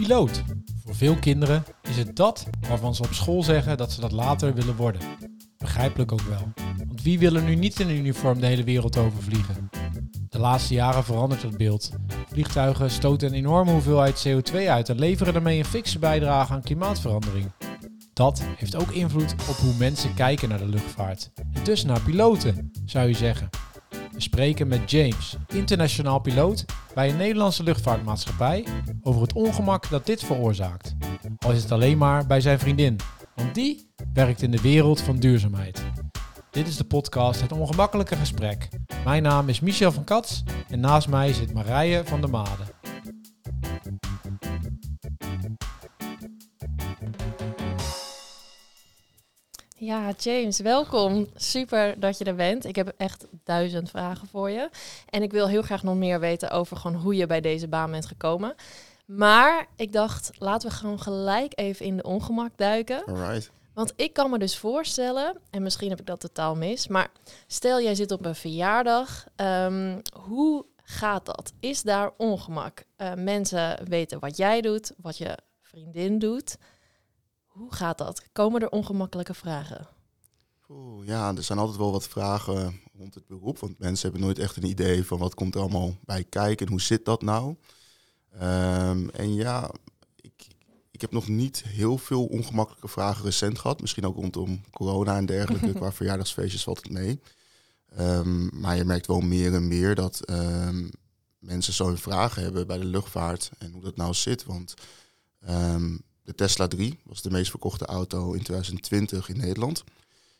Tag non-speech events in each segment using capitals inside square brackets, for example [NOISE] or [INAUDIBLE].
Piloot. Voor veel kinderen is het dat waarvan ze op school zeggen dat ze dat later willen worden. Begrijpelijk ook wel. Want wie wil er nu niet in een uniform de hele wereld overvliegen? De laatste jaren verandert het beeld. Vliegtuigen stoten een enorme hoeveelheid CO2 uit en leveren daarmee een fikse bijdrage aan klimaatverandering. Dat heeft ook invloed op hoe mensen kijken naar de luchtvaart. En dus naar piloten, zou je zeggen. We spreken met James, internationaal piloot bij een Nederlandse luchtvaartmaatschappij, over het ongemak dat dit veroorzaakt. Al is het alleen maar bij zijn vriendin, want die werkt in de wereld van duurzaamheid. Dit is de podcast Het Ongemakkelijke Gesprek. Mijn naam is Michel van Kats en naast mij zit Marije van der Made. Ja, James, welkom. Super dat je er bent. Ik heb echt duizend vragen voor je. En ik wil heel graag nog meer weten over gewoon hoe je bij deze baan bent gekomen. Maar ik dacht, laten we gewoon gelijk even in de ongemak duiken. Alright. Want ik kan me dus voorstellen, en misschien heb ik dat totaal mis, maar stel jij zit op een verjaardag, ehm, hoe gaat dat? Is daar ongemak? Uh, mensen weten wat jij doet, wat je vriendin doet. Hoe gaat dat? Komen er ongemakkelijke vragen? Oeh, ja, er zijn altijd wel wat vragen rond het beroep, want mensen hebben nooit echt een idee van wat komt er allemaal bij kijken en hoe zit dat nou. Um, en ja, ik heb nog niet heel veel ongemakkelijke vragen recent gehad. Misschien ook rondom corona en dergelijke. [LAUGHS] qua verjaardagsfeestjes valt het mee. Um, maar je merkt wel meer en meer dat um, mensen zo'n vragen hebben bij de luchtvaart en hoe dat nou zit. Want um, de Tesla 3 was de meest verkochte auto in 2020 in Nederland.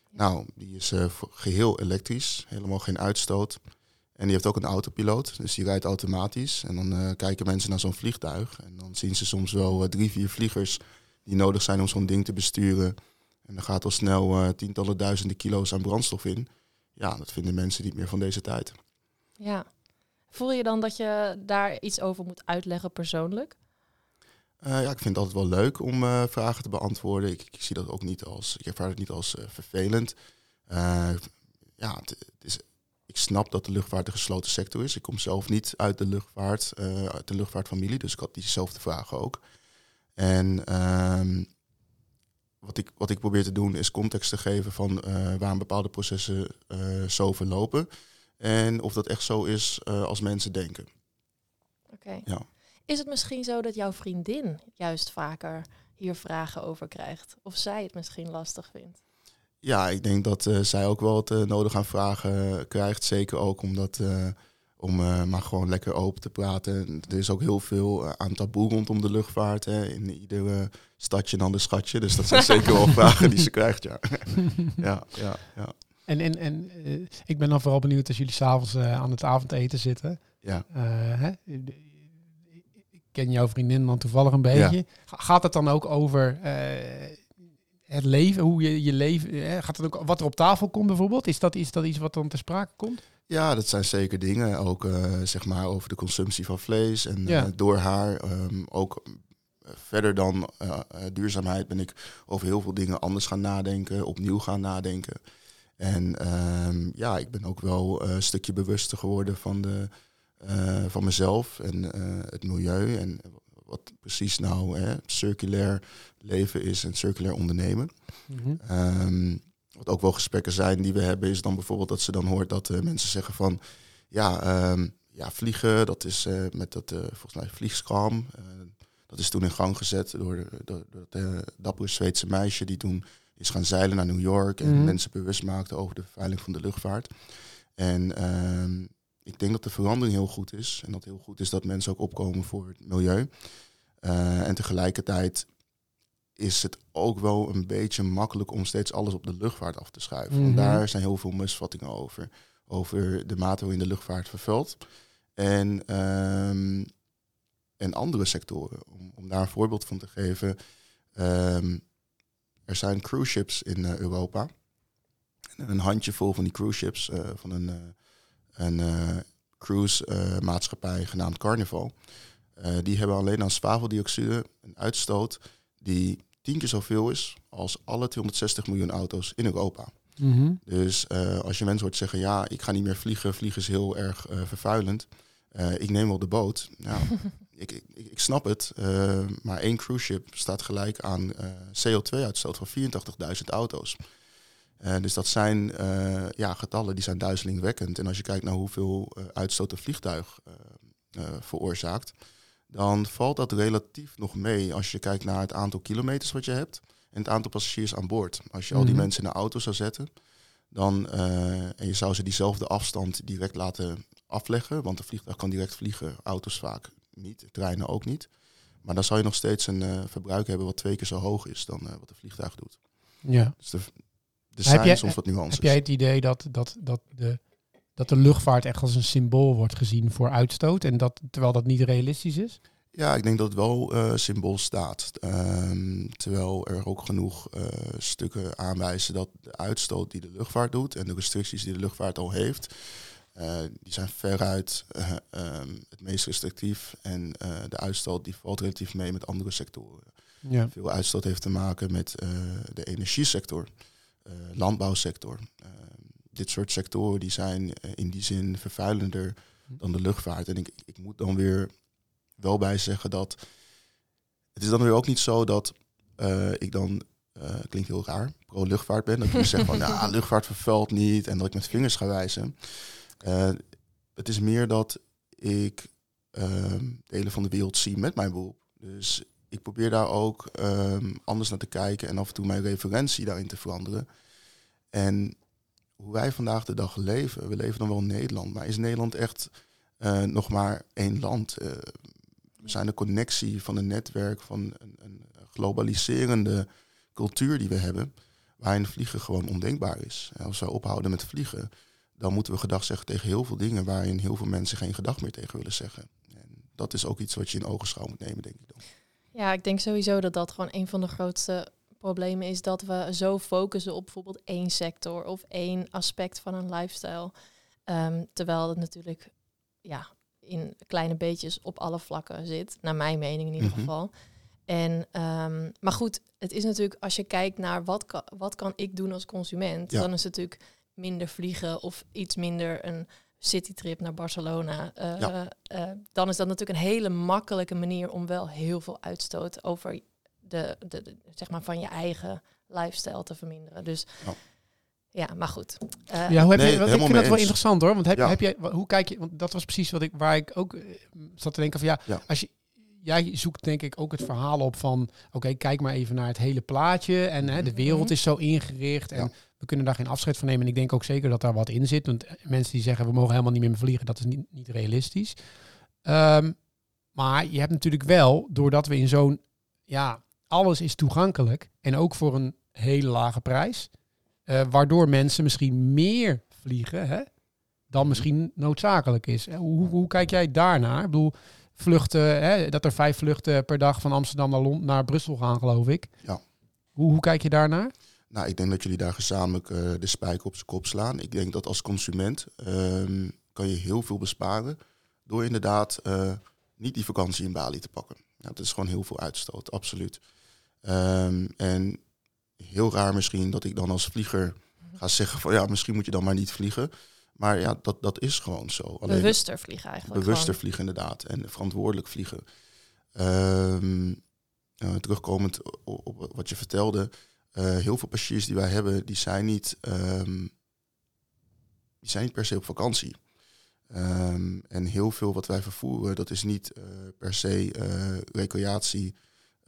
Nou, die is uh, geheel elektrisch, helemaal geen uitstoot. En die heeft ook een autopiloot, dus die rijdt automatisch. En dan uh, kijken mensen naar zo'n vliegtuig. En dan zien ze soms wel uh, drie, vier vliegers die nodig zijn om zo'n ding te besturen. En dan gaat al snel uh, tientallen duizenden kilo's aan brandstof in. Ja, dat vinden mensen niet meer van deze tijd. Ja. Voel je dan dat je daar iets over moet uitleggen persoonlijk? ja, ik vind het altijd wel leuk om vragen te beantwoorden. Ik, ik, zie dat ook niet als, ik ervaar het niet als vervelend. ja, het, het is ik snap dat de luchtvaart een gesloten sector is. Ik kom zelf niet uit de luchtvaart, uh, uit de luchtvaartfamilie, dus ik had diezelfde vragen ook. En um, wat, ik, wat ik probeer te doen is context te geven van uh, waarom bepaalde processen uh, zo verlopen. En of dat echt zo is als mensen denken. Oké. Okay. Ja. Is het misschien zo dat jouw vriendin juist vaker hier vragen over krijgt? Of zij het misschien lastig vindt? Ja, ik denk dat uh, zij ook wel het uh, nodig aan vragen krijgt. Zeker ook omdat, uh, om maar gewoon lekker open te praten. Er is ook heel veel aan taboe rondom de luchtvaart. Hè. In iedere stadje een ander schatje. Dus dat zijn [LAUGHS] zeker wel vragen die ze krijgt, ja. [LAUGHS] ja, ja, ja. En, en, en ik ben dan vooral benieuwd als jullie s'avonds aan het avondeten zitten. Ja. Hè? Ik ken jouw vriendin dan toevallig een beetje. Ja. Gaat het dan ook over het leven, hoe je je leven, hè, gaat het ook wat er op tafel komt bijvoorbeeld? Is dat, is dat iets wat dan ter sprake komt? Ja, dat zijn zeker dingen. Ook uh, zeg maar over de consumptie van vlees en ja. uh, door haar. Um, ook verder dan uh, duurzaamheid ben ik over heel veel dingen anders gaan nadenken, opnieuw gaan nadenken. En um, ja, ik ben ook wel een stukje bewuster geworden van, de, van mezelf en het milieu. En wat precies nou hè, circulair leven is en circulair ondernemen. Mm -hmm. wat ook wel gesprekken zijn die we hebben, is dan bijvoorbeeld dat ze dan hoort dat uh, mensen zeggen van ja, um, ja vliegen, dat is uh, met dat uh, volgens mij vliegskram. dat is toen in gang gezet door, door, door het dappere Zweedse meisje die toen is gaan zeilen naar New York en mm -hmm. mensen bewust maakte over de beveiliging van de luchtvaart. En um, ik denk dat de verandering heel goed is. En dat heel goed is dat mensen ook opkomen voor het milieu. Uh, en tegelijkertijd is het ook wel een beetje makkelijk om steeds alles op de luchtvaart af te schuiven. Mm -hmm. Want daar zijn heel veel misvattingen over. Over de mate waarin de luchtvaart vervuilt. En, um, en andere sectoren. Om, om, daar een voorbeeld van te geven. Um, er zijn cruise ships in uh, Europa. En een handjevol van die cruise ships uh, van een, een cruise maatschappij genaamd Carnival. Die hebben alleen aan zwaveldioxide een uitstoot die tien keer zoveel is als alle 260 miljoen auto's in Europa. Mm -hmm. Dus uh, als je mensen hoort zeggen, ja, ik ga niet meer vliegen, vliegen is heel erg uh, vervuilend. Uh, ik neem wel de boot. Nou, [LAUGHS] ik, ik, ik snap het, uh, maar één cruise ship staat gelijk aan uh, CO2-uitstoot van 84.000 auto's. Uh, dus dat zijn ja, getallen die zijn duizelingwekkend. En als je kijkt naar hoeveel uitstoot een vliegtuig veroorzaakt, dan valt dat relatief nog mee als je kijkt naar het aantal kilometers wat je hebt en het aantal passagiers aan boord. Als je al die mhm. mensen in de auto zou zetten, dan, en je zou ze diezelfde afstand direct laten afleggen, want een vliegtuig kan direct vliegen, auto's vaak niet, treinen ook niet. Maar dan zou je nog steeds een uh, verbruik hebben wat twee keer zo hoog is dan uh, wat een vliegtuig doet. Ja. Dus de, de zijn soms wat nuances. Heb jij het idee dat, dat, dat, de, dat de luchtvaart echt als een symbool wordt gezien voor uitstoot en dat, terwijl dat niet realistisch is? Ja, ik denk dat het wel uh, symbool staat. Um, terwijl er ook genoeg stukken aanwijzen dat de uitstoot die de luchtvaart doet en de restricties die de luchtvaart al heeft, uh, die zijn veruit um, het meest restrictief. En de uitstoot die valt relatief mee met andere sectoren. Ja. Veel uitstoot heeft te maken met de energiesector, landbouwsector. Ehm, dit soort sectoren die zijn in die zin vervuilender dan de luchtvaart. En ik, ik moet dan weer wel bij zeggen dat het is dan weer ook niet zo dat ik dan, klinkt heel raar, pro-luchtvaart ben. Dat ik zeg van, ja, [LAUGHS] luchtvaart vervuilt niet en dat ik met vingers ga wijzen. Uh, het is meer dat ik uh, delen van de wereld zie met mijn beroep. Dus ik probeer daar ook um, anders naar te kijken en af en toe mijn referentie daarin te veranderen. En hoe wij vandaag de dag leven, we leven dan wel in Nederland, maar is Nederland echt uh, nog maar één land? Uh, we zijn de connectie van een netwerk, van een, een, globaliserende cultuur die we hebben, waarin vliegen gewoon ondenkbaar is. als we ophouden met vliegen, dan moeten we gedag zeggen tegen heel veel dingen waarin heel veel mensen geen gedag meer tegen willen zeggen. En dat is ook iets wat je in ogenschouw moet nemen, denk ik dan. Ja, ik denk sowieso dat dat gewoon een van de grootste problemen is dat we zo focussen op bijvoorbeeld één sector of één aspect van een lifestyle. Um, terwijl het natuurlijk ja, in kleine beetjes op alle vlakken zit, naar mijn mening in ieder mhm. geval. En, um, maar goed, het is natuurlijk als je kijkt naar wat kan, wat kan ik doen als consument, dan is het natuurlijk minder vliegen of iets minder een citytrip naar Barcelona. Uh, dan is dat natuurlijk een hele makkelijke manier om wel heel veel uitstoot over de, de, zeg maar van je eigen lifestyle te verminderen. Dus ja. Ja, maar goed. Uh, ja, hoe heb je, ik vind dat wel interessant hoor. Want heb, heb je, hoe kijk je, want dat was precies wat ik, waar ik ook zat te denken van ja, ja, als je, jij zoekt denk ik ook het verhaal op van oké, kijk maar even naar het hele plaatje en hè, de mhm. wereld is zo ingericht en we kunnen daar geen afscheid van nemen. En ik denk ook zeker dat daar wat in zit. Want mensen die zeggen we mogen helemaal niet meer vliegen, dat is niet, niet realistisch. Um, maar je hebt natuurlijk wel, doordat we in zo'n, ja, alles is toegankelijk en ook voor een hele lage prijs, uh, waardoor mensen misschien meer vliegen hè, dan misschien noodzakelijk is. Eh, hoe, hoe, kijk jij daarnaar? Ik bedoel, vluchten, hè, dat er vijf vluchten per dag van Amsterdam naar, Lond naar Brussel gaan, geloof ik. Ja. Hoe, hoe kijk je daarnaar? Nou, ik denk dat jullie daar gezamenlijk uh, de spijker op zijn kop slaan. Ik denk dat als consument uh, kan je heel veel besparen door inderdaad uh, niet die vakantie in Bali te pakken. Ja, dat is gewoon heel veel uitstoot, absoluut. Um, en heel raar misschien dat ik dan als vlieger ga zeggen van ja, misschien moet je dan maar niet vliegen. Maar ja, dat, dat is gewoon zo. Alleen bewuster vliegen eigenlijk. Bewuster vliegen inderdaad. En verantwoordelijk vliegen. Um, terugkomend op, op, wat je vertelde. Uh, heel veel passagiers die wij hebben, die zijn niet, um, die zijn niet per se op vakantie. Um, en heel veel wat wij vervoeren, dat is niet uh, per se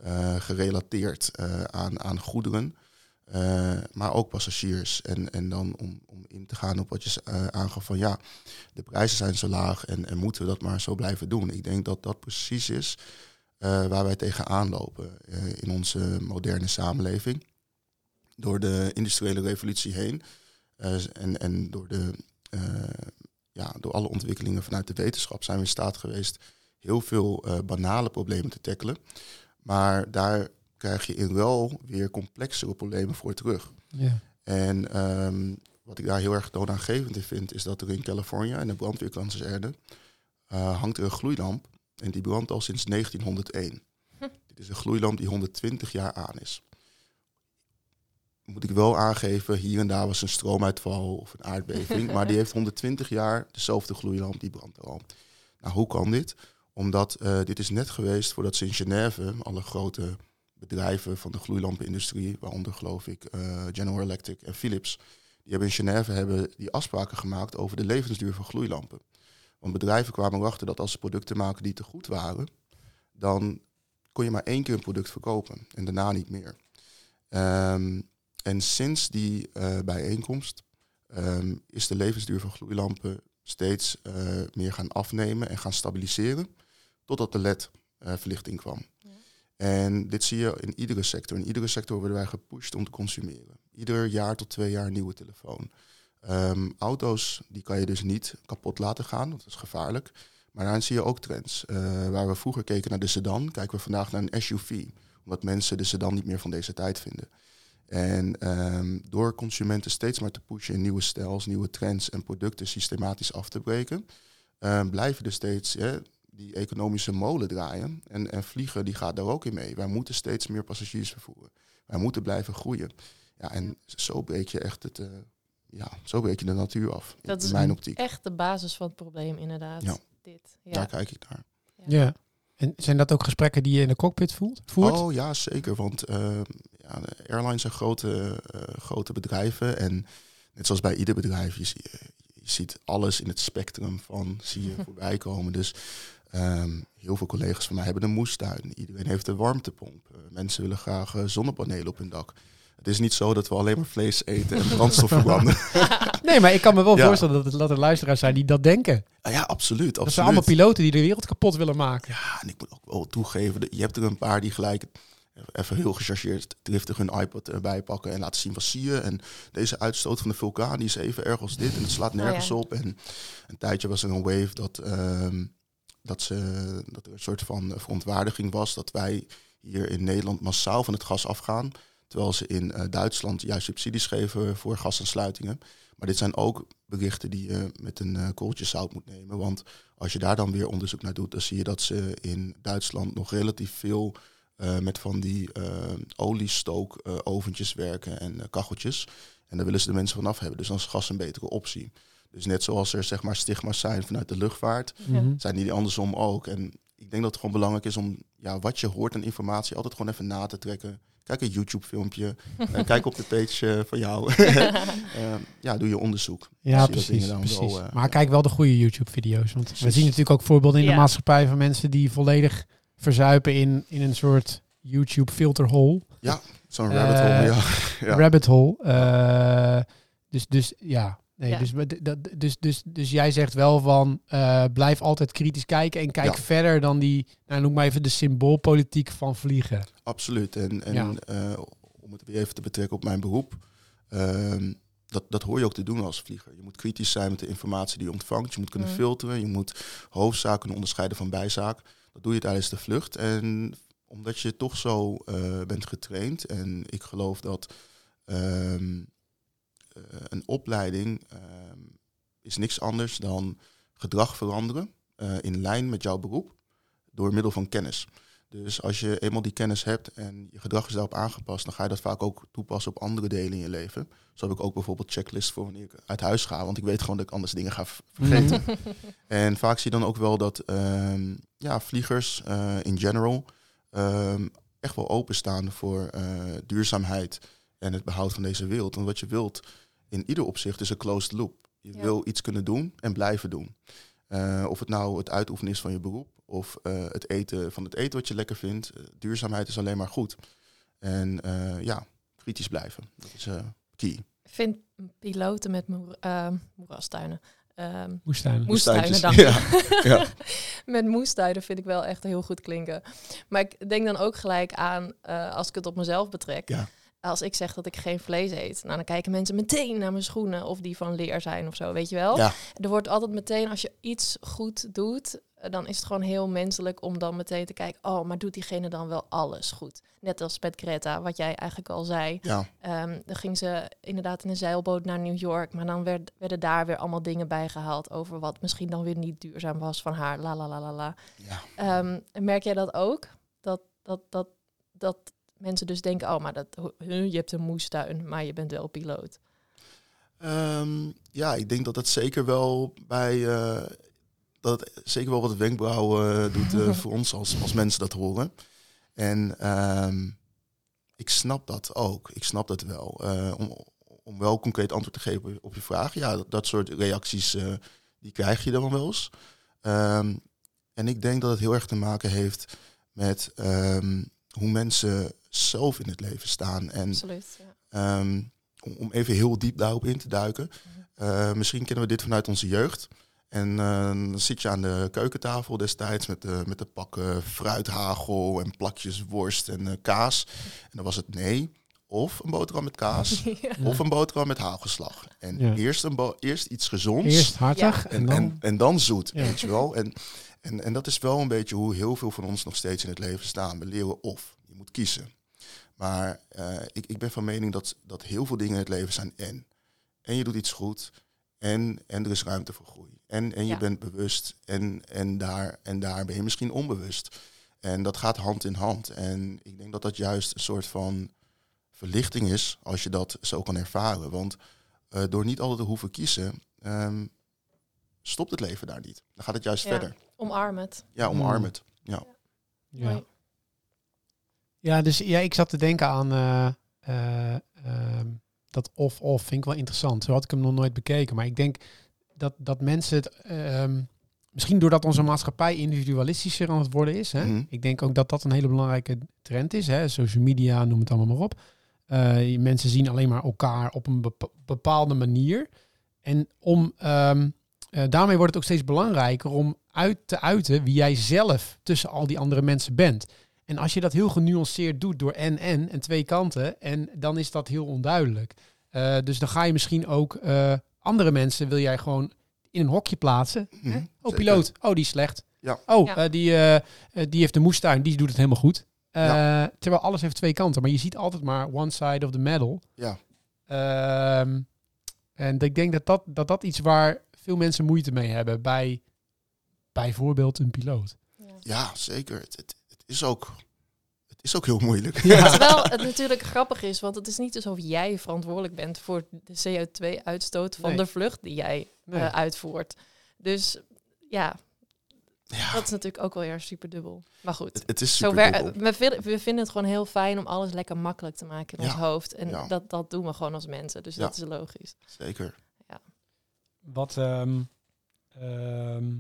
recreatie gerelateerd aan, aan goederen. maar ook passagiers. En, en dan om, om in te gaan op wat je aangaf van ja, de prijzen zijn zo laag en, en moeten we dat maar zo blijven doen. Ik denk dat dat precies is waar wij tegenaan lopen in onze moderne samenleving door de industriële revolutie heen en, en door, de, ja, door alle ontwikkelingen vanuit de wetenschap zijn we in staat geweest heel veel banale problemen te tackelen. Maar daar krijg je in wel weer complexere problemen voor terug. Ja. En um, wat ik daar heel erg toonaangevend in vind, is dat er in Californië, in de brandweerkranserserde, hangt er een gloeilamp. En die brandt al sinds 1901. Hm. Dit is een gloeilamp die 120 jaar aan is moet ik wel aangeven, hier en daar was een stroomuitval of een aardbeving. [LAUGHS] maar die heeft 120 jaar dezelfde gloeilamp, die brandt er al. Nou, hoe kan dit? Omdat dit is net geweest voordat ze in Genève, alle grote bedrijven van de gloeilampenindustrie, waaronder geloof ik General Electric en Philips, die hebben in Genève hebben die afspraken gemaakt over de levensduur van gloeilampen. Want bedrijven kwamen erachter dat als ze producten maken die te goed waren, dan kon je maar één keer een product verkopen en daarna niet meer. Ehm, en sinds die uh, bijeenkomst um, is de levensduur van gloeilampen steeds meer gaan afnemen en gaan stabiliseren, totdat de LED-verlichting kwam. Ja. En dit zie je in iedere sector. In iedere sector worden wij gepusht om te consumeren. Ieder jaar tot twee jaar een nieuwe telefoon. Um, auto's, die kan je dus niet kapot laten gaan, dat is gevaarlijk. Maar daarin zie je ook trends. Uh, waar we vroeger keken naar de sedan, kijken we vandaag naar een SUV. Omdat mensen de sedan niet meer van deze tijd vinden. En um, door consumenten steeds maar te pushen in nieuwe stijls, nieuwe trends en producten systematisch af te breken, um, blijven er steeds die economische molen draaien. En, en vliegen die gaat daar ook in mee. Wij moeten steeds meer passagiers vervoeren. Wij moeten blijven groeien. Ja, en zo breek je echt het, uh, ja, zo breek je de natuur af. Dat in is mijn optiek. echt de basis van het probleem, inderdaad. Ja. Dit. Ja. Daar kijk ik naar. Ja. ja. En zijn dat ook gesprekken die je in de cockpit voelt, voert? Oh ja, zeker. Want uh, ja, airlines zijn grote, uh, grote bedrijven. En net zoals bij ieder bedrijf, je, je ziet alles in het spectrum van zie je [LAUGHS] voorbij komen. Dus um, heel veel collega's van mij hebben een moestuin. Iedereen heeft een warmtepomp. Uh, mensen willen graag zonnepanelen op hun dak. Het is niet zo dat we alleen maar vlees eten en brandstof [LAUGHS] verbranden. [LAUGHS] nee, maar ik kan me wel voorstellen dat, dat er luisteraars zijn die dat denken. Ah, ja, absoluut, absoluut. Dat zijn allemaal piloten die de wereld kapot willen maken. Ja, en ik moet ook wel toegeven, je hebt er een paar die gelijk even heel gechargeerd driftig hun iPod erbij pakken en laten zien wat zie je. En deze uitstoot van de vulkaan die is even erg als dit en het slaat nergens oh, ja. op. En een tijdje was er een wave dat, uh, dat, ze, dat er een soort van verontwaardiging was dat wij hier in Nederland massaal van het gas afgaan. Terwijl ze in uh, Duitsland juist subsidies geven voor gasaansluitingen. Maar dit zijn ook berichten die je met een uh, kooltje zout moet nemen. Want als je daar dan weer onderzoek naar doet, dan zie je dat ze in Duitsland nog relatief veel uh, met van die oliestookoventjes werken en kacheltjes. En daar willen ze de mensen vanaf hebben. Dus dan is gas een betere optie. Dus net zoals er zeg maar stigma's zijn vanuit de luchtvaart, Mhm. zijn die andersom ook. En ik denk dat het gewoon belangrijk is om ja, wat je hoort aan informatie altijd gewoon even na te trekken. Kijk een YouTube-filmpje. uh, [LAUGHS] kijk op de page uh, van jou. uh, [LAUGHS] ja, doe je onderzoek. Ja, precies. precies. Wel, uh, maar kijk wel de goede YouTube-video's. Want precies. we zien natuurlijk ook voorbeelden in ja. de maatschappij van mensen die volledig verzuipen in, in een soort YouTube-filterhole. Ja, zo'n rabbit hole. Ja. [LAUGHS] ja. Rabbit hole. dus, dus ja, Nee, ja. dus, dat, dus, dus, dus jij zegt wel van uh, blijf altijd kritisch kijken en kijk ja. verder dan die, nou, noem maar even de symboolpolitiek van vliegen. Absoluut. En, en ja. uh, om het weer even te betrekken op mijn beroep, uh, dat, dat hoor je ook te doen als vlieger. Je moet kritisch zijn met de informatie die je ontvangt. Je moet kunnen filteren. Je moet hoofdzaak kunnen onderscheiden van bijzaak. Dat doe je tijdens de vlucht. En omdat je toch zo uh, bent getraind en ik geloof dat ehm, uh, een opleiding uh, is niks anders dan gedrag veranderen uh, in lijn met jouw beroep door middel van kennis. Dus als je eenmaal die kennis hebt en je gedrag is daarop aangepast, dan ga je dat vaak ook toepassen op andere delen in je leven. Zo heb ik ook bijvoorbeeld checklist voor wanneer ik uit huis ga, want ik weet gewoon dat ik anders dingen ga [LAUGHS] vergeten. En vaak zie je dan ook wel dat um, ja, vliegers uh, in general um, echt wel openstaan voor uh, duurzaamheid en het behoud van deze wereld. Want wat je wilt in ieder opzicht is een closed loop. Je ja. wil iets kunnen doen en blijven doen. Uh, of het nou het uitoefenen is van je beroep of uh, het eten van het eten wat je lekker vindt. Uh, duurzaamheid is alleen maar goed. En ja, kritisch blijven. Dat is key. Ik vind piloten met moer, moerastuinen. Um, moestuinen. Moestuinen, dank ja. [LAUGHS] ja. Met moestuinen vind ik wel echt heel goed klinken. Maar ik denk dan ook gelijk aan, als ik het op mezelf betrek. Ja als ik zeg dat ik geen vlees eet, nou, dan kijken mensen meteen naar mijn schoenen of die van leer zijn of zo, weet je wel. Ja. Er wordt altijd meteen, als je iets goed doet, dan is het gewoon heel menselijk om dan meteen te kijken, oh, maar doet diegene dan wel alles goed? Net als met Greta, wat jij eigenlijk al zei. Ja. Um, dan ging ze inderdaad in een zeilboot naar New York, maar dan werd, werden daar weer allemaal dingen bijgehaald over wat misschien dan weer niet duurzaam was van haar, la la la la la. Ja. Um, merk jij dat ook? Dat, dat, dat, dat mensen dus denken, oh, maar dat, je hebt een moestuin, maar je bent wel piloot? Um, ja, ik denk dat dat zeker wel bij, uh, dat het zeker wel wat wenkbrauwen doet [LAUGHS] voor ons als, als mensen dat horen. En ehm, ik snap dat ook. Ik snap dat wel. om, om wel concreet antwoord te geven op je vraag. Ja, dat, dat soort reacties, die krijg je dan wel eens. Um, en ik denk dat het heel erg te maken heeft met hoe mensen zelf in het leven staan. En Absoluut, ja. um, om even heel diep daarop in te duiken. Uh, misschien kennen we dit vanuit onze jeugd. En uh, dan zit je aan de keukentafel destijds met de, met de pakken fruithagel en plakjes worst en uh, kaas. En dan was het nee. Of een boterham met kaas. [LAUGHS] ja. Of een boterham met hagelslag. En ja. eerst, een eerst iets gezonds. Eerst hartig. Ja. En, dan... En, en, dan zoet, weet je wel. En, en, en dat is wel een beetje hoe heel veel van ons nog steeds in het leven staan. We leren of. Je moet kiezen. Maar uh, ik, ik ben van mening dat, dat heel veel dingen in het leven zijn en. En je doet iets goed. En, en er is ruimte voor groei. En, en je ja. bent bewust. En, en, daar, en daar ben je misschien onbewust. En dat gaat hand in hand. En ik denk dat dat juist een soort van verlichting is als je dat zo kan ervaren. Want uh, door niet altijd te hoeven kiezen, um, stopt het leven daar niet. Dan gaat het juist ja. verder. Omarm het. Ja, omarm het. Ja. Ja. Ja. dus ja, ik zat te denken aan uh, uh, uh, dat of-of, vind ik wel interessant. Zo had ik hem nog nooit bekeken. Maar ik denk dat, dat mensen het... ehm, misschien doordat onze maatschappij individualistischer aan het worden is. Hè? Mhm. Ik denk ook dat dat een hele belangrijke trend is. Hè? Social media, noem het allemaal maar op. Uh, mensen zien alleen maar elkaar op een bepa bepaalde manier. En om, um, uh, daarmee wordt het ook steeds belangrijker om uit te uiten wie jij zelf tussen al die andere mensen bent. En als je dat heel genuanceerd doet door en en en twee kanten, en dan is dat heel onduidelijk. Uh, dus dan ga je misschien ook andere mensen wil jij gewoon in een hokje plaatsen. Mhm, Hè? Oh, zeker. piloot. Oh, die is slecht. Ja. Oh, Ja. eh, die, eh, eh, die heeft de moestuin. Die doet het helemaal goed. Eh, Ja. Terwijl alles heeft twee kanten. Maar je ziet altijd maar one side of the medal. Ja. Ehm, en ik denk dat dat, dat dat iets waar veel mensen moeite mee hebben bij bijvoorbeeld een piloot. ja, zeker. Het, is ook, het is ook heel moeilijk. Terwijl het natuurlijk grappig is, want het is niet alsof jij verantwoordelijk bent voor de CO2-uitstoot van Nee. de vlucht die jij Nee. eh, uitvoert. Dus ja, Ja, dat is natuurlijk ook wel weer super dubbel. Maar goed. het, het is Zo super we, vinden, we vinden het gewoon heel fijn om alles lekker makkelijk te maken in Ja. ons hoofd. En Ja. dat, dat doen we gewoon als mensen. Dus Ja. dat is logisch. Zeker. Wat ehm, ehm,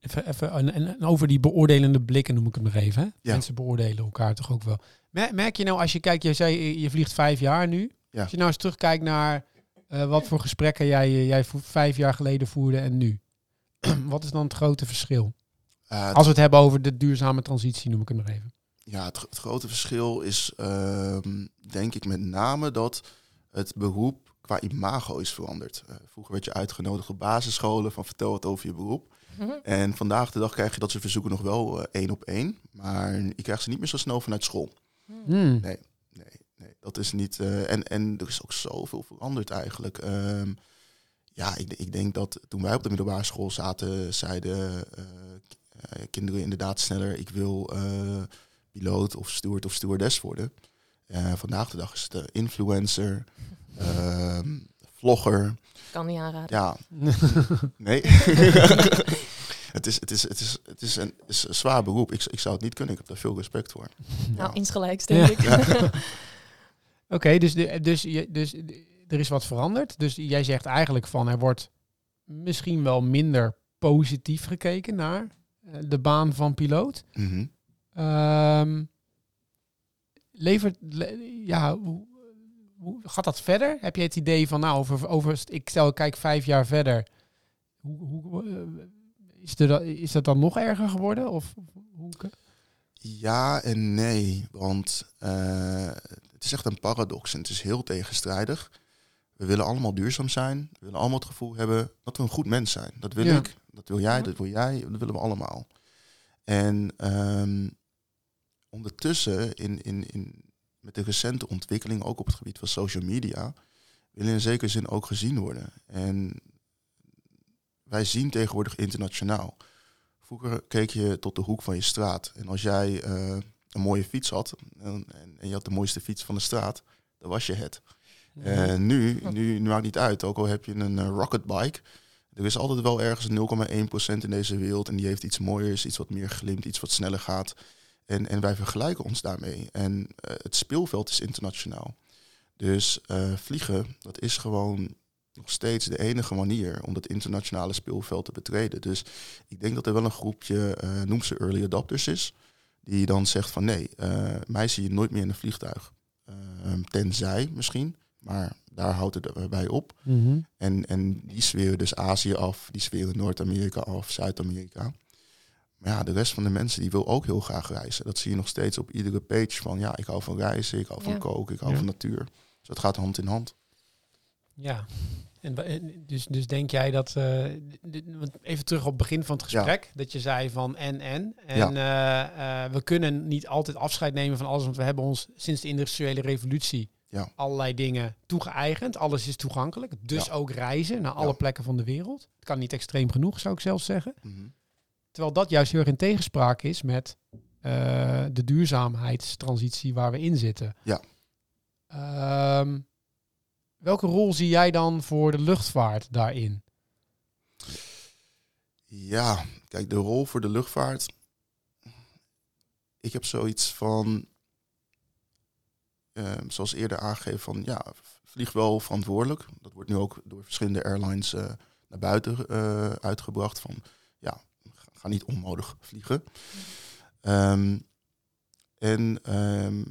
even, even en, over die beoordelende blikken noem ik het nog even. Hè? Ja. Mensen beoordelen elkaar toch ook wel. Mer- Merk je nou als je kijkt, je zei je- vliegt vijf jaar nu. Ja. Als je nou eens terugkijkt naar eh, wat voor gesprekken jij, jij vo- vijf jaar geleden voerde en nu. [CLEARS THROAT] wat is dan het grote verschil? Uh, Als we het hebben over de duurzame transitie, noem ik het nog even. Ja, het, het grote verschil is ehm, denk ik met name dat het beroep qua imago is veranderd. Eh, vroeger werd je uitgenodigd op basisscholen van vertel wat over je beroep. En vandaag de dag krijg je dat soort verzoeken nog wel eh, één op één. Maar je krijgt ze niet meer zo snel vanuit school. Hmm. Nee, nee dat is niet. eh, en, en er is ook zoveel veranderd eigenlijk. Ehm, ja, ik, ik denk dat toen wij op de middelbare school zaten, zeiden eh, kinderen inderdaad sneller: ik wil piloot of steward of stewardess worden. Vandaag de dag is het influencer, ehm, vlogger. Kan niet aanraden. Ja, [LAUGHS] nee. [LAUGHS] het, is, het, is, het, is, het is een, het is een zwaar beroep. Ik, ik zou het niet kunnen. Ik heb daar veel respect voor. Nou, insgelijks denk ik. [LAUGHS] Oké, dus, de, dus, je, dus er is wat veranderd. Dus jij zegt eigenlijk van er wordt misschien wel minder positief gekeken naar eh, de baan van piloot. Mhm. Ehm, levert, le- ja, hoe, hoe gaat dat verder? Heb je het idee van, nou, over, over ik stel, kijk vijf jaar verder. Hoe, hoe, eh, is, er, is dat dan nog erger geworden? Of hoe? Ja en nee, want eh, het is echt een paradox en het is heel tegenstrijdig. We willen allemaal duurzaam zijn. We willen allemaal het gevoel hebben dat we een goed mens zijn. Dat wil Ja. ik, dat wil jij, dat wil jij, dat willen we allemaal. En ehm, ondertussen, in, in, in, met de recente ontwikkeling, ook op het gebied van social media, willen in zekere zin ook gezien worden. En wij zien tegenwoordig internationaal. Vroeger keek je tot de hoek van je straat. En als jij eh, een mooie fiets had en, en, en je had de mooiste fiets van de straat, dan was je het. En nu, nu, nu maakt niet uit. Ook al heb je een eh, rocket bike, Er is altijd wel ergens 0,1% in deze wereld en die heeft iets mooiers, iets wat meer glimt, iets wat sneller gaat. En, en wij vergelijken ons daarmee. En eh, het speelveld is internationaal. Dus uh, vliegen, dat is gewoon nog steeds de enige manier om dat internationale speelveld te betreden. Dus ik denk dat er wel een groepje, uh, noem ze early adopters is, die dan zegt van nee, mij zie je nooit meer in een vliegtuig. Tenzij misschien, maar daar houdt het bij op. Mhm. en, en die zweren dus Azië af, die zweren Noord-Amerika af, Zuid-Amerika. Maar ja, de rest van de mensen die wil ook heel graag reizen. Dat zie je nog steeds op iedere page van ja, ik hou van reizen, ik hou van koken, ik hou van natuur. Dus dat gaat hand in hand. Ja, en dus, dus denk jij dat, uh, even terug op het begin van het gesprek, dat je zei van en en. En uh, uh, we kunnen niet altijd afscheid nemen van alles, want we hebben ons sinds de industriële revolutie ja. allerlei dingen toegeëigend. Alles is toegankelijk, dus ook reizen naar alle plekken van de wereld. Het kan niet extreem genoeg, zou ik zelfs zeggen. Mm Terwijl dat juist heel erg in tegenspraak is met uh, de duurzaamheidstransitie waar we in zitten. Ja. Um, welke rol zie jij dan voor de luchtvaart daarin? Ja, kijk, de rol voor de luchtvaart. Ik heb zoiets van, uh, zoals eerder aangegeven, van ja, vlieg wel verantwoordelijk. Dat wordt nu ook door verschillende airlines uh, naar buiten uh, uitgebracht. Van ga niet onnodig vliegen. Ehm, en ehm,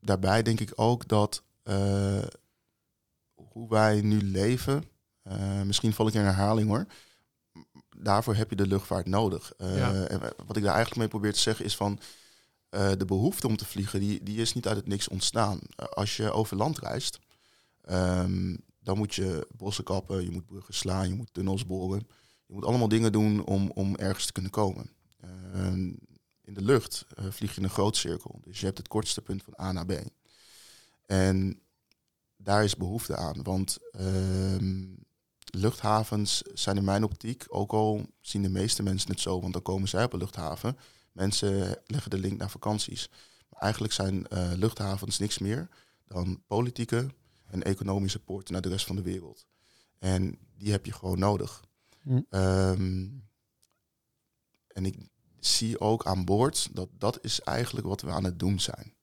daarbij denk ik ook dat uh, hoe wij nu leven, uh, misschien val ik in herhaling hoor, daarvoor heb je de luchtvaart nodig. Uh, en wat ik daar eigenlijk mee probeer te zeggen is van de behoefte om te vliegen, die, die is niet uit het niks ontstaan. als je over land reist, um, dan moet je bossen kappen, je moet bruggen slaan, je moet tunnels boren. Je moet allemaal dingen doen om, om ergens te kunnen komen. Ehm, in de lucht uh, vlieg je een groot cirkel. Dus je hebt het kortste punt van A naar B. En daar is behoefte aan. Want ehm, luchthavens zijn in mijn optiek, ook al zien de meeste mensen het zo, want dan komen zij op een luchthaven. Mensen leggen de link naar vakanties. Maar eigenlijk zijn uh, luchthavens niks meer dan politieke en economische poorten naar de rest van de wereld. En die heb je gewoon nodig. Hm. Ehm, en ik zie ook aan boord dat dat is eigenlijk wat we aan het doen zijn.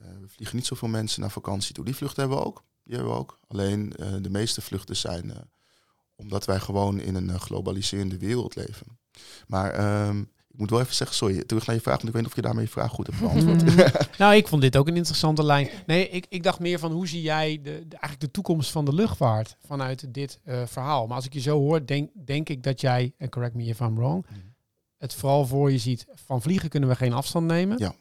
Uh, we vliegen niet zoveel mensen naar vakantie toe. Die vluchten hebben we ook. Die hebben we ook. Alleen uh, de meeste vluchten zijn uh, omdat wij gewoon in een globaliserende wereld leven. Maar ik moet wel even zeggen, sorry, terug naar je vraag, want ik weet niet of je daarmee je vraag goed hebt [LAUGHS] beantwoord. [LAUGHS] nou, ik vond dit ook een interessante lijn. Nee, ik, ik dacht meer van hoe zie jij de, eigenlijk de toekomst van de luchtvaart vanuit dit uh, verhaal. Maar als ik je zo hoor, denk, denk ik dat jij, en correct me if I'm wrong, mm. het vooral voor je ziet, van vliegen kunnen we geen afstand nemen. Ja.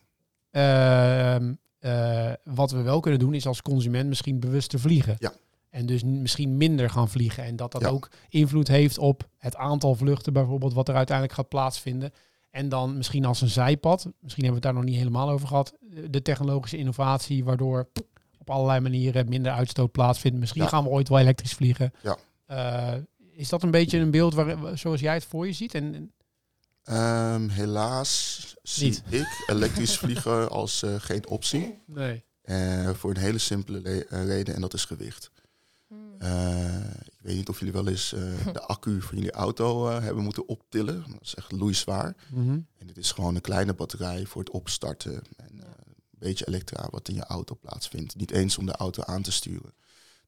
Uh, uh, wat we wel kunnen doen is als consument misschien bewuster vliegen. Ja. En dus misschien minder gaan vliegen. En dat dat ja. ook invloed heeft op het aantal vluchten bijvoorbeeld wat er uiteindelijk gaat plaatsvinden. En dan misschien als een zijpad, misschien hebben we het daar nog niet helemaal over gehad, de technologische innovatie waardoor op allerlei manieren minder uitstoot plaatsvindt. Misschien gaan we ooit wel elektrisch vliegen. Ja. Uh, is dat een beetje een beeld waar, zoals jij het voor je ziet? En, um, helaas zie ik elektrisch [LAUGHS] vliegen als uh, geen optie. Nee. Uh, voor een hele simpele reden en dat is gewicht. Uh, ik weet niet of jullie wel eens uh, [LAUGHS] de accu van jullie auto uh, hebben moeten optillen. Dat is echt loeizwaar. Mm -hmm. En dit is gewoon een kleine batterij voor het opstarten. En een beetje elektra wat in je auto plaatsvindt. Niet eens om de auto aan te sturen.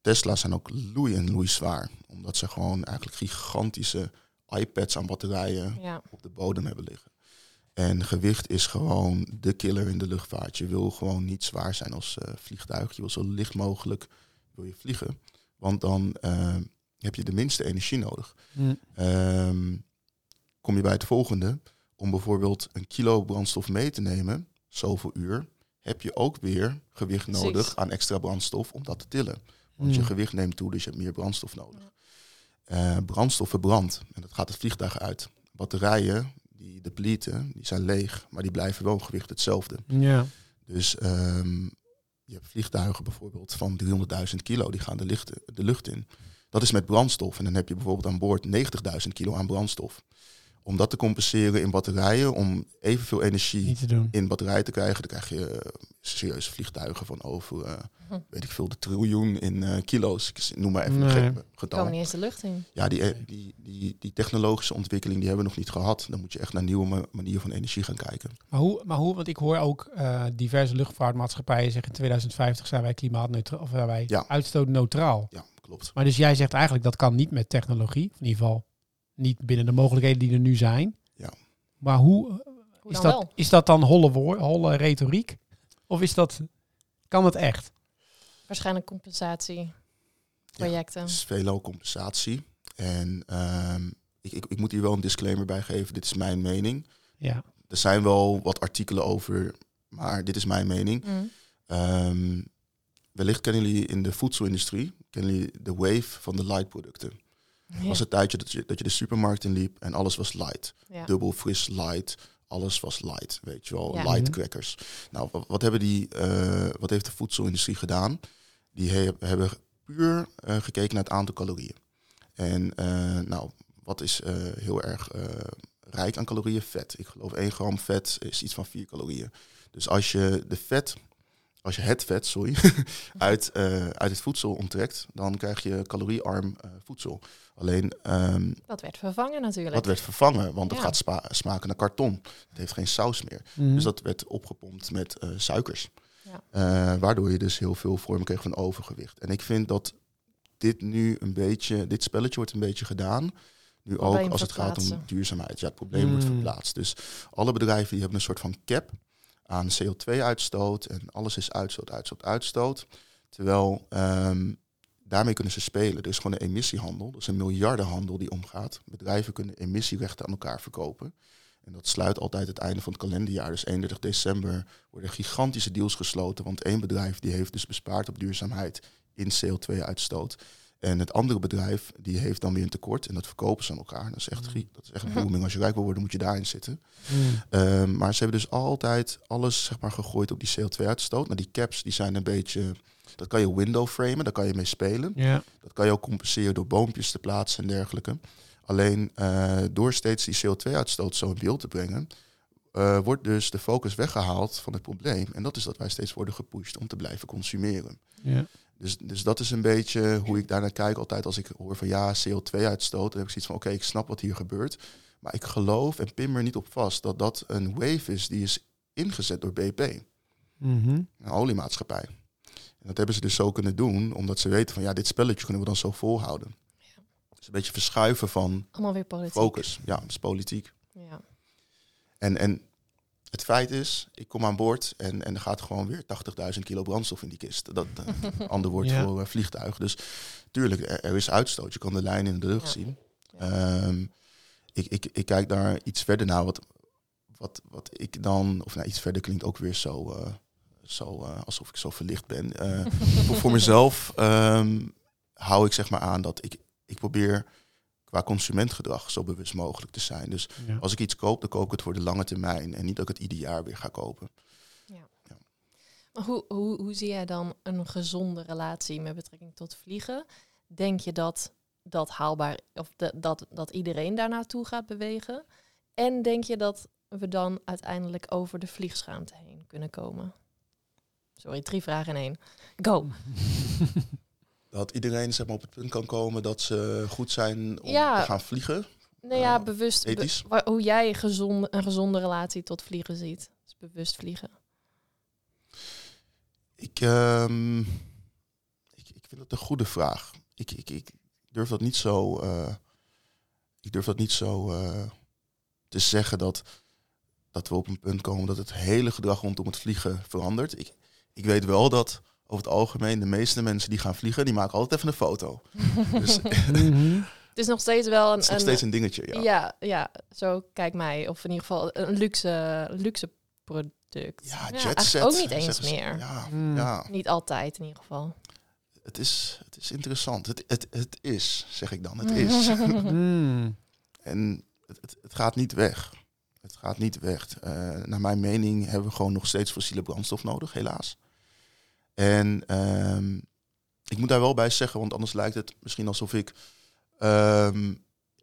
Tesla's zijn ook loei en loeizwaar. Omdat ze gewoon eigenlijk gigantische iPads aan batterijen ja. op de bodem hebben liggen. En gewicht is gewoon de killer in de luchtvaart. Je wil gewoon niet zwaar zijn als vliegtuig. Je wil zo licht mogelijk wil je vliegen. Want dan uh, heb je de minste energie nodig. Mm. Um, kom je bij het volgende. Om bijvoorbeeld een kilo brandstof mee te nemen, zoveel uur, heb je ook weer gewicht nodig aan extra brandstof om dat te tillen. Want mm. je gewicht neemt toe, dus je hebt meer brandstof nodig. Uh, brandstof verbrandt en dat gaat het vliegtuig uit. Batterijen, die depleten, die zijn leeg, maar die blijven wel gewicht hetzelfde. Ja. Dus um, je hebt vliegtuigen bijvoorbeeld van 300.000 kilo, die gaan de, licht, de lucht in. Dat is met brandstof. En dan heb je bijvoorbeeld aan boord 90.000 kilo aan brandstof. Om dat te compenseren in batterijen, om evenveel energie in batterij te krijgen, dan krijg je eh, serieuze vliegtuigen van over, eh, Hm. weet ik veel, de triljoen in eh, kilo's. Ik noem maar even Nee. een getal. Komen niet eens de lucht in. Ja, die, die, die, die technologische ontwikkeling die hebben we nog niet gehad. Dan moet je echt naar nieuwe ma- manieren van energie gaan kijken. Maar hoe, maar hoe, want ik hoor ook eh, diverse luchtvaartmaatschappijen zeggen in 2050 zijn wij klimaatneutraal of zijn wij Ja. uitstootneutraal. Ja, klopt. Maar dus jij zegt eigenlijk dat kan niet met technologie, of in ieder geval niet binnen de mogelijkheden die er nu zijn. Ja. Maar hoe, Hoe is, dat, wel? is dat dan holle, woor, holle retoriek? Of is dat, kan het echt? Waarschijnlijk compensatieprojecten. Het is veelal compensatie. En ehm, ik, ik, ik moet hier wel een disclaimer bij geven. Dit is mijn mening. Ja. Er zijn wel wat artikelen over, maar dit is mijn mening. Mm. Ehm, wellicht kennen jullie in de voedselindustrie, kennen jullie de wave van de light producten. Ja. was het tijdje dat je, dat je de supermarkt in liep en alles was light. Ja. Dubbel fris light, alles was light, weet je wel, Ja. light Mhm. crackers. Nou, wa- wat, hebben die, eh, wat heeft de voedselindustrie gedaan? Die he- hebben puur eh, gekeken naar het aantal calorieën. En eh, nou, wat is eh, heel erg eh, rijk aan calorieën? Vet. Ik geloof 1 gram vet is iets van 4 calorieën. Dus als je de vet, als je het vet, sorry, [LAUGHS] uit, eh, uit het voedsel onttrekt, dan krijg je caloriearm eh, voedsel. Alleen ehm, Dat werd vervangen natuurlijk. dat werd vervangen, want het gaat spa- smaken naar karton. Het heeft geen saus meer. Mhm. Dus dat werd opgepompt met eh, suikers. Ja. Eh, waardoor je dus heel veel vormen kreeg van overgewicht. En ik vind dat dit nu een beetje, dit spelletje wordt een beetje gedaan. Nu Probleem ook als het gaat om duurzaamheid. Ja, het probleem wordt Mm. verplaatst. Dus alle bedrijven die hebben een soort van cap aan CO2-uitstoot. En alles is uitstoot, uitstoot, uitstoot. Terwijl ehm, daarmee kunnen ze spelen. Er is gewoon een emissiehandel. Dat is een miljardenhandel die omgaat. Bedrijven kunnen emissierechten aan elkaar verkopen. En dat sluit altijd het einde van het kalenderjaar. Dus 31 december worden gigantische deals gesloten. Want één bedrijf die heeft dus bespaard op duurzaamheid in CO2-uitstoot. En het andere bedrijf die heeft dan weer een tekort. En dat verkopen ze aan elkaar. Dat is echt, gie- dat is echt booming. Als je rijk wil worden, moet je daarin zitten. Mhm. Ehm, maar ze hebben dus altijd alles zeg maar, gegooid op die CO2-uitstoot. Nou, die caps die zijn een beetje... Dat kan je window framen, daar kan je mee spelen. Dat kan je ook compenseren door boompjes te plaatsen en dergelijke. Alleen eh, door steeds die CO2-uitstoot zo in beeld te brengen, eh, wordt dus de focus weggehaald van het probleem. En dat is dat wij steeds worden gepusht om te blijven consumeren. Ja. Dus, dus dat is een beetje hoe ik daarnaar kijk. Altijd als ik hoor van ja, CO2-uitstoot, dan heb ik zoiets van oké, ik snap wat hier gebeurt. Maar ik geloof en pin er niet op vast dat dat een wave is die is ingezet door BP, Mhm. een oliemaatschappij. En dat hebben ze dus zo kunnen doen, omdat ze weten van ja, dit spelletje kunnen we dan zo volhouden. Dus een beetje verschuiven van Allemaal weer politiek. focus. Ja, dat is politiek. Ja. En, en het feit is, ik kom aan boord en, en er gaat gewoon weer 80.000 kilo brandstof in die kist. Dat eh, een [LAUGHS] ander woord Ja. voor eh, vliegtuig. Dus tuurlijk, er, er is uitstoot. Je kan de lijn in de lucht Ja. zien. Ja. Ehm, ik, ik, ik kijk daar iets verder naar. Wat, wat, wat ik dan, of nou iets verder klinkt ook weer zo, eh, zo eh, alsof ik zo verlicht ben. Eh, [LAUGHS] voor, voor mezelf ehm, hou ik zeg maar aan dat ik, ik probeer qua consumentgedrag zo bewust mogelijk te zijn. Dus Ja. als ik iets koop, dan koop ik het voor de lange termijn. En niet dat ik het ieder jaar weer ga kopen. Maar hoe, hoe, hoe zie jij dan een gezonde relatie met betrekking tot vliegen? Denk je dat dat haalbaar, of de, dat, dat iedereen daar naartoe gaat bewegen? En denk je dat we dan uiteindelijk over de vliegschaamte heen kunnen komen? Sorry, drie vragen in één. Go. [LAUGHS] Dat iedereen zeg maar, op het punt kan komen dat ze goed zijn om Ja. te gaan vliegen. Nou ja, Eh, bewust. ethisch? hoe jij gezond, een gezonde relatie tot vliegen ziet. Dus bewust vliegen. Ik, ehm, ik, ik vind dat een goede vraag. Ik, ik, ik durf dat niet zo, eh, ik durf dat niet zo eh, te zeggen dat, dat we op een punt komen dat het hele gedrag rondom het vliegen verandert. Ik, ik weet wel dat over het algemeen de meeste mensen die gaan vliegen, die maken altijd even een foto. [LAUGHS] Dus het Mhm. Het is nog steeds wel een. is nog steeds een dingetje. Ja. Ja. ja, zo kijk mij. Of in ieder geval een luxe, luxe product. Ja, Ja, jet eigenlijk set, ook niet eens meer. Ja, Mm. ja, Niet altijd in ieder geval. het is, het is interessant. Het, het, het is, zeg ik dan. Het is. [LAUGHS] Mm. En het, het, het gaat niet weg. Het gaat niet weg. Eh, naar mijn mening hebben we gewoon nog steeds fossiele brandstof nodig, helaas. En ehm, ik moet daar wel bij zeggen, want anders lijkt het misschien alsof ik ehm,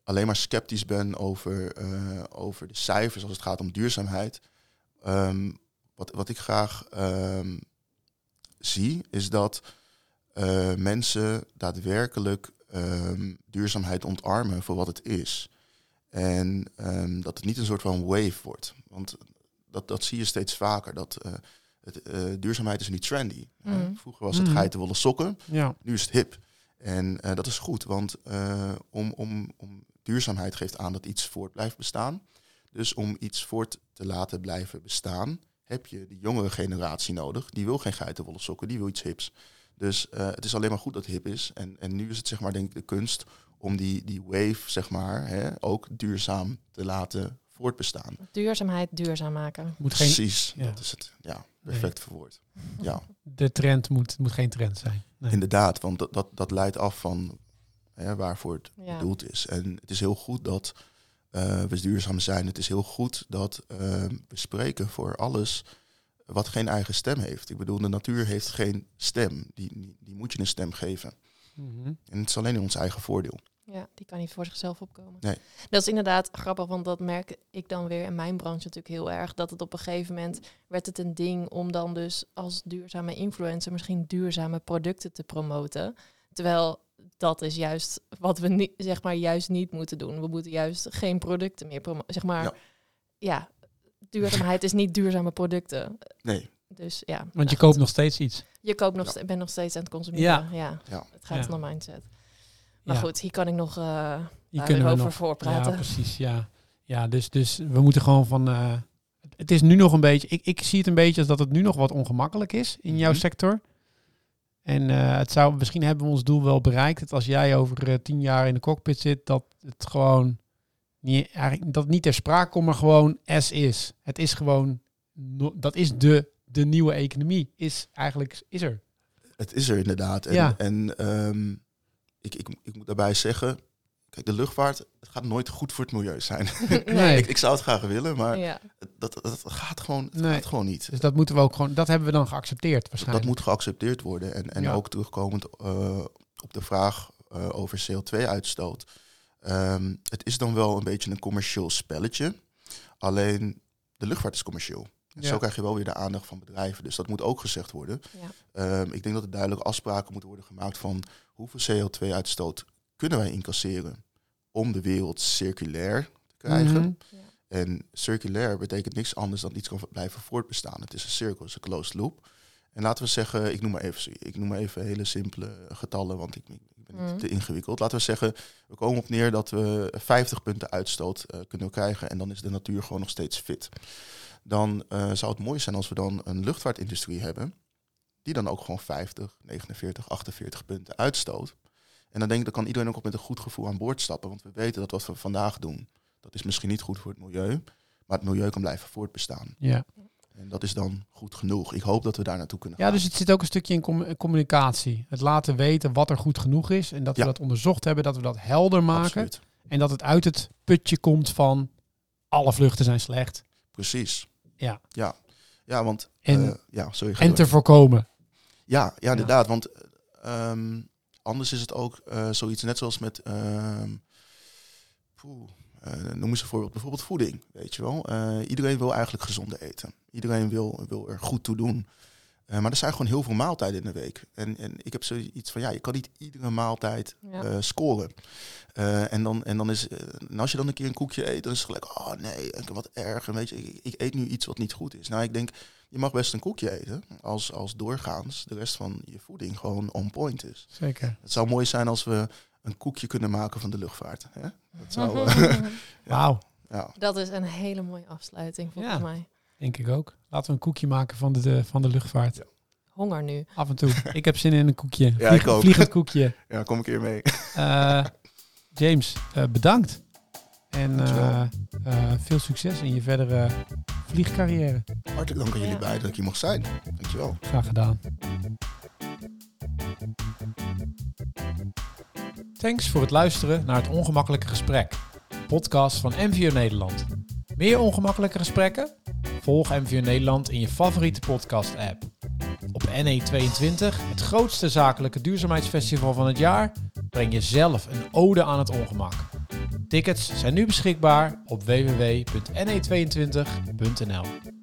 alleen maar sceptisch ben over, eh, over de cijfers als het gaat om duurzaamheid. Ehm, wat, wat ik graag zie, is dat uh, mensen daadwerkelijk duurzaamheid ontarmen voor wat het is. En dat het niet een soort van wave wordt. Want dat, dat zie je steeds vaker. Dat uh, het, duurzaamheid is niet trendy. Mm. vroeger was het mm. geitenwolle sokken, ja. nu is het hip. En dat is goed, want om, om, om duurzaamheid geeft aan dat iets voort blijft bestaan. Dus om iets voort te laten blijven bestaan, heb je de jongere generatie nodig. Die wil geen geitenwolle sokken, die wil iets hips. Dus uh, het is alleen maar goed dat het hip is. En, en nu is het zeg maar denk ik de kunst om die, die wave zeg maar hè, ook duurzaam te laten voortbestaan. Duurzaamheid duurzaam maken. Moet geen, Precies, ja. dat is het. Ja, perfect nee. verwoord. Ja. [LAUGHS] De trend moet, moet geen trend zijn. Nee. Inderdaad, want dat, dat, dat leidt af van hè, waarvoor het bedoeld is. En het is heel goed dat uh, we duurzaam zijn. Het is heel goed dat uh, we spreken voor alles wat geen eigen stem heeft. Ik bedoel, de natuur heeft geen stem. Die, die, die moet je een stem geven. Mhm. En het is alleen in ons eigen voordeel. Ja, die kan niet voor zichzelf opkomen. Nee. Dat is inderdaad grappig, want dat merk ik dan weer in mijn branche natuurlijk heel erg. Dat het op een gegeven moment werd het een ding om dan dus als duurzame influencer misschien duurzame producten te promoten. Terwijl dat is juist wat we niet, zeg maar, juist niet moeten doen. We moeten juist geen producten meer promoten. Zeg maar, ja. duurzaamheid is niet duurzame producten. Nee. Dus ja. Want je koopt nog steeds iets. Je koopt nog, ja. bent nog steeds aan het consumeren. Ja. ja. Het gaat om mindset. Maar goed, hier kan ik nog uh, hier kunnen over nog, voorpraten. Ja, precies. Ja, ja dus, dus we moeten gewoon van. Uh, het is nu nog een beetje. Ik, ik zie het een beetje als dat het nu nog wat ongemakkelijk is in jouw mhm. sector. En uh, het zou, misschien hebben we ons doel wel bereikt. Dat als jij over uh, tien jaar in de cockpit zit, dat het gewoon niet, eigenlijk, dat niet ter sprake komt, maar gewoon S is. Het is gewoon, no, dat is de, de nieuwe economie. Is eigenlijk, is er. Het is er inderdaad. En, ja. en um, ik, ik, ik moet daarbij zeggen, Kijk, de luchtvaart, het gaat nooit goed voor het milieu zijn. [LAUGHS] Nee. ik, ik, zou het graag willen, maar ja. dat, dat gaat gewoon, het gaat gewoon niet. Dus dat moeten we ook gewoon, dat hebben we dan geaccepteerd waarschijnlijk. Dat moet geaccepteerd worden. En, en ook terugkomend uh, op de vraag uh, over CO2-uitstoot. Um, ehm, het is dan wel een beetje een commercieel spelletje. Alleen de luchtvaart is commercieel. En ja. zo krijg je wel weer de aandacht van bedrijven. Dus dat moet ook gezegd worden. Ja. Um, ik denk dat er duidelijke afspraken moeten worden gemaakt van hoeveel CO2-uitstoot kunnen wij incasseren om de wereld circulair te krijgen. Mhm. En circulair betekent niks anders dan iets kan blijven voortbestaan. Het is een cirkel, het is een closed loop. En laten we zeggen, ik noem maar even, ik noem maar even hele simpele getallen, want ik, ik ben niet mhm. te ingewikkeld. Laten we zeggen, we komen op neer dat we 50 punten uitstoot uh, kunnen krijgen en dan is de natuur gewoon nog steeds fit. Dan uh, zou het mooi zijn als we dan een luchtvaartindustrie hebben, die dan ook gewoon 50, 49, 48 punten uitstoot. En dan denk ik, dan kan iedereen ook met een goed gevoel aan boord stappen. Want we weten dat wat we vandaag doen, dat is misschien niet goed voor het milieu. Maar het milieu kan blijven voortbestaan. Ja. En dat is dan goed genoeg. Ik hoop dat we daar naartoe kunnen gaan. Ja, dus het zit ook een stukje in communicatie. Het laten weten wat er goed genoeg is. En dat we dat onderzocht hebben, dat we dat helder maken. Absoluut. En dat het uit het putje komt van alle vluchten zijn slecht. Precies. Ja. Ja, ja want... En, uh, ja, sorry, en te voorkomen. Ja, ja, inderdaad. Want um, anders is het ook uh, zoiets net zoals met. Poeh, uh, noem eens een voorbeeld. Bijvoorbeeld voeding. Weet je wel. Iedereen wil eigenlijk gezonde eten. Iedereen wil, wil er goed toe doen. Maar er zijn gewoon heel veel maaltijden in de week. En, en ik heb zoiets van, ja, je kan niet iedere maaltijd ja. scoren. en, dan, en, dan is, en als je dan een keer een koekje eet, dan is het gelijk, oh nee, wat erg. En weet je, ik, ik, eet nu iets wat niet goed is. Nou, ik denk, je mag best een koekje eten als, als doorgaans de rest van je voeding gewoon on point is. Zeker. Het zou mooi zijn als we een koekje kunnen maken van de luchtvaart. Hè? Dat zou. [LAUGHS] [LAUGHS] Uh, Wauw. Ja. Dat is een hele mooie afsluiting volgens ja, mij. Denk ik ook. Laten we een koekje maken van de, de van de luchtvaart. Ja. Honger nu. Af en toe. ik heb zin in een koekje. Ja, Vlieg, ik ook. Vliegend koekje. [LAUGHS] Ja, kom ik hier mee. Uh, James, uh, bedankt. En uh, veel succes in je verdere vliegcarrière. Hartelijk dank aan jullie beiden dat ik hier mocht zijn. Dankjewel. Graag gedaan. Thanks voor het luisteren naar het Ongemakkelijke Gesprek, podcast van MVO Nederland. Meer ongemakkelijke gesprekken? Volg MVO Nederland in je favoriete podcast-app. Op NE22, het grootste zakelijke duurzaamheidsfestival van het jaar, breng je zelf een ode aan het ongemak. Tickets zijn nu beschikbaar op www.ne22.nl.